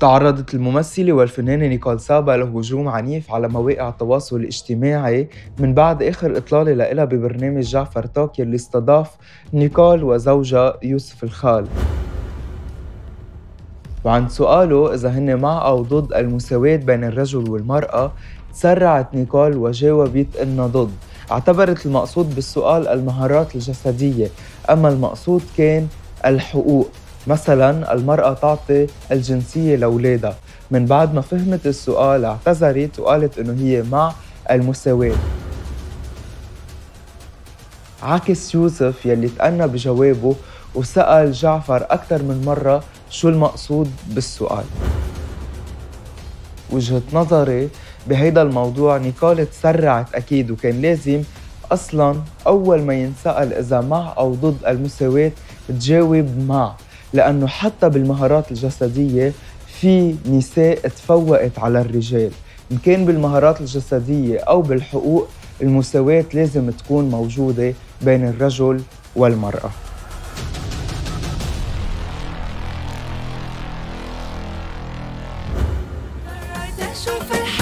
تعرضت الممثلة والفنانة نيكول سابا لهجوم عنيف على مواقع التواصل الاجتماعي. من بعد آخر إطلالة لها ببرنامج جعفر توك اللي استضاف نيكول وزوجها يوسف الخال. وعن سؤاله إذا هن مع أو ضد المساواة بين الرجل والمرأة تسرعت نيكول وجاوبت إنها ضد. اعتبرت المقصود بالسؤال المهارات الجسدية. أما المقصود كان الحقوق. مثلا المرأة تعطي الجنسية لأولادها. من بعد ما فهمت السؤال اعتذرت وقالت إنه هي مع المساواة. عكس يوسف يلي تأنى بجوابه وسأل جعفر أكثر من مرة شو المقصود بالسؤال. وجهة نظري بهيدا الموضوع نيكول تسرعت أكيد وكان لازم أصلا أول ما ينسأل إذا مع أو ضد المساواة تجاوب مع. لأنه حتى بالمهارات الجسدية في نساء تفوقت على الرجال. إن كان بالمهارات الجسدية أو بالحقوق المساواة لازم تكون موجودة بين الرجل والمرأة. أشوف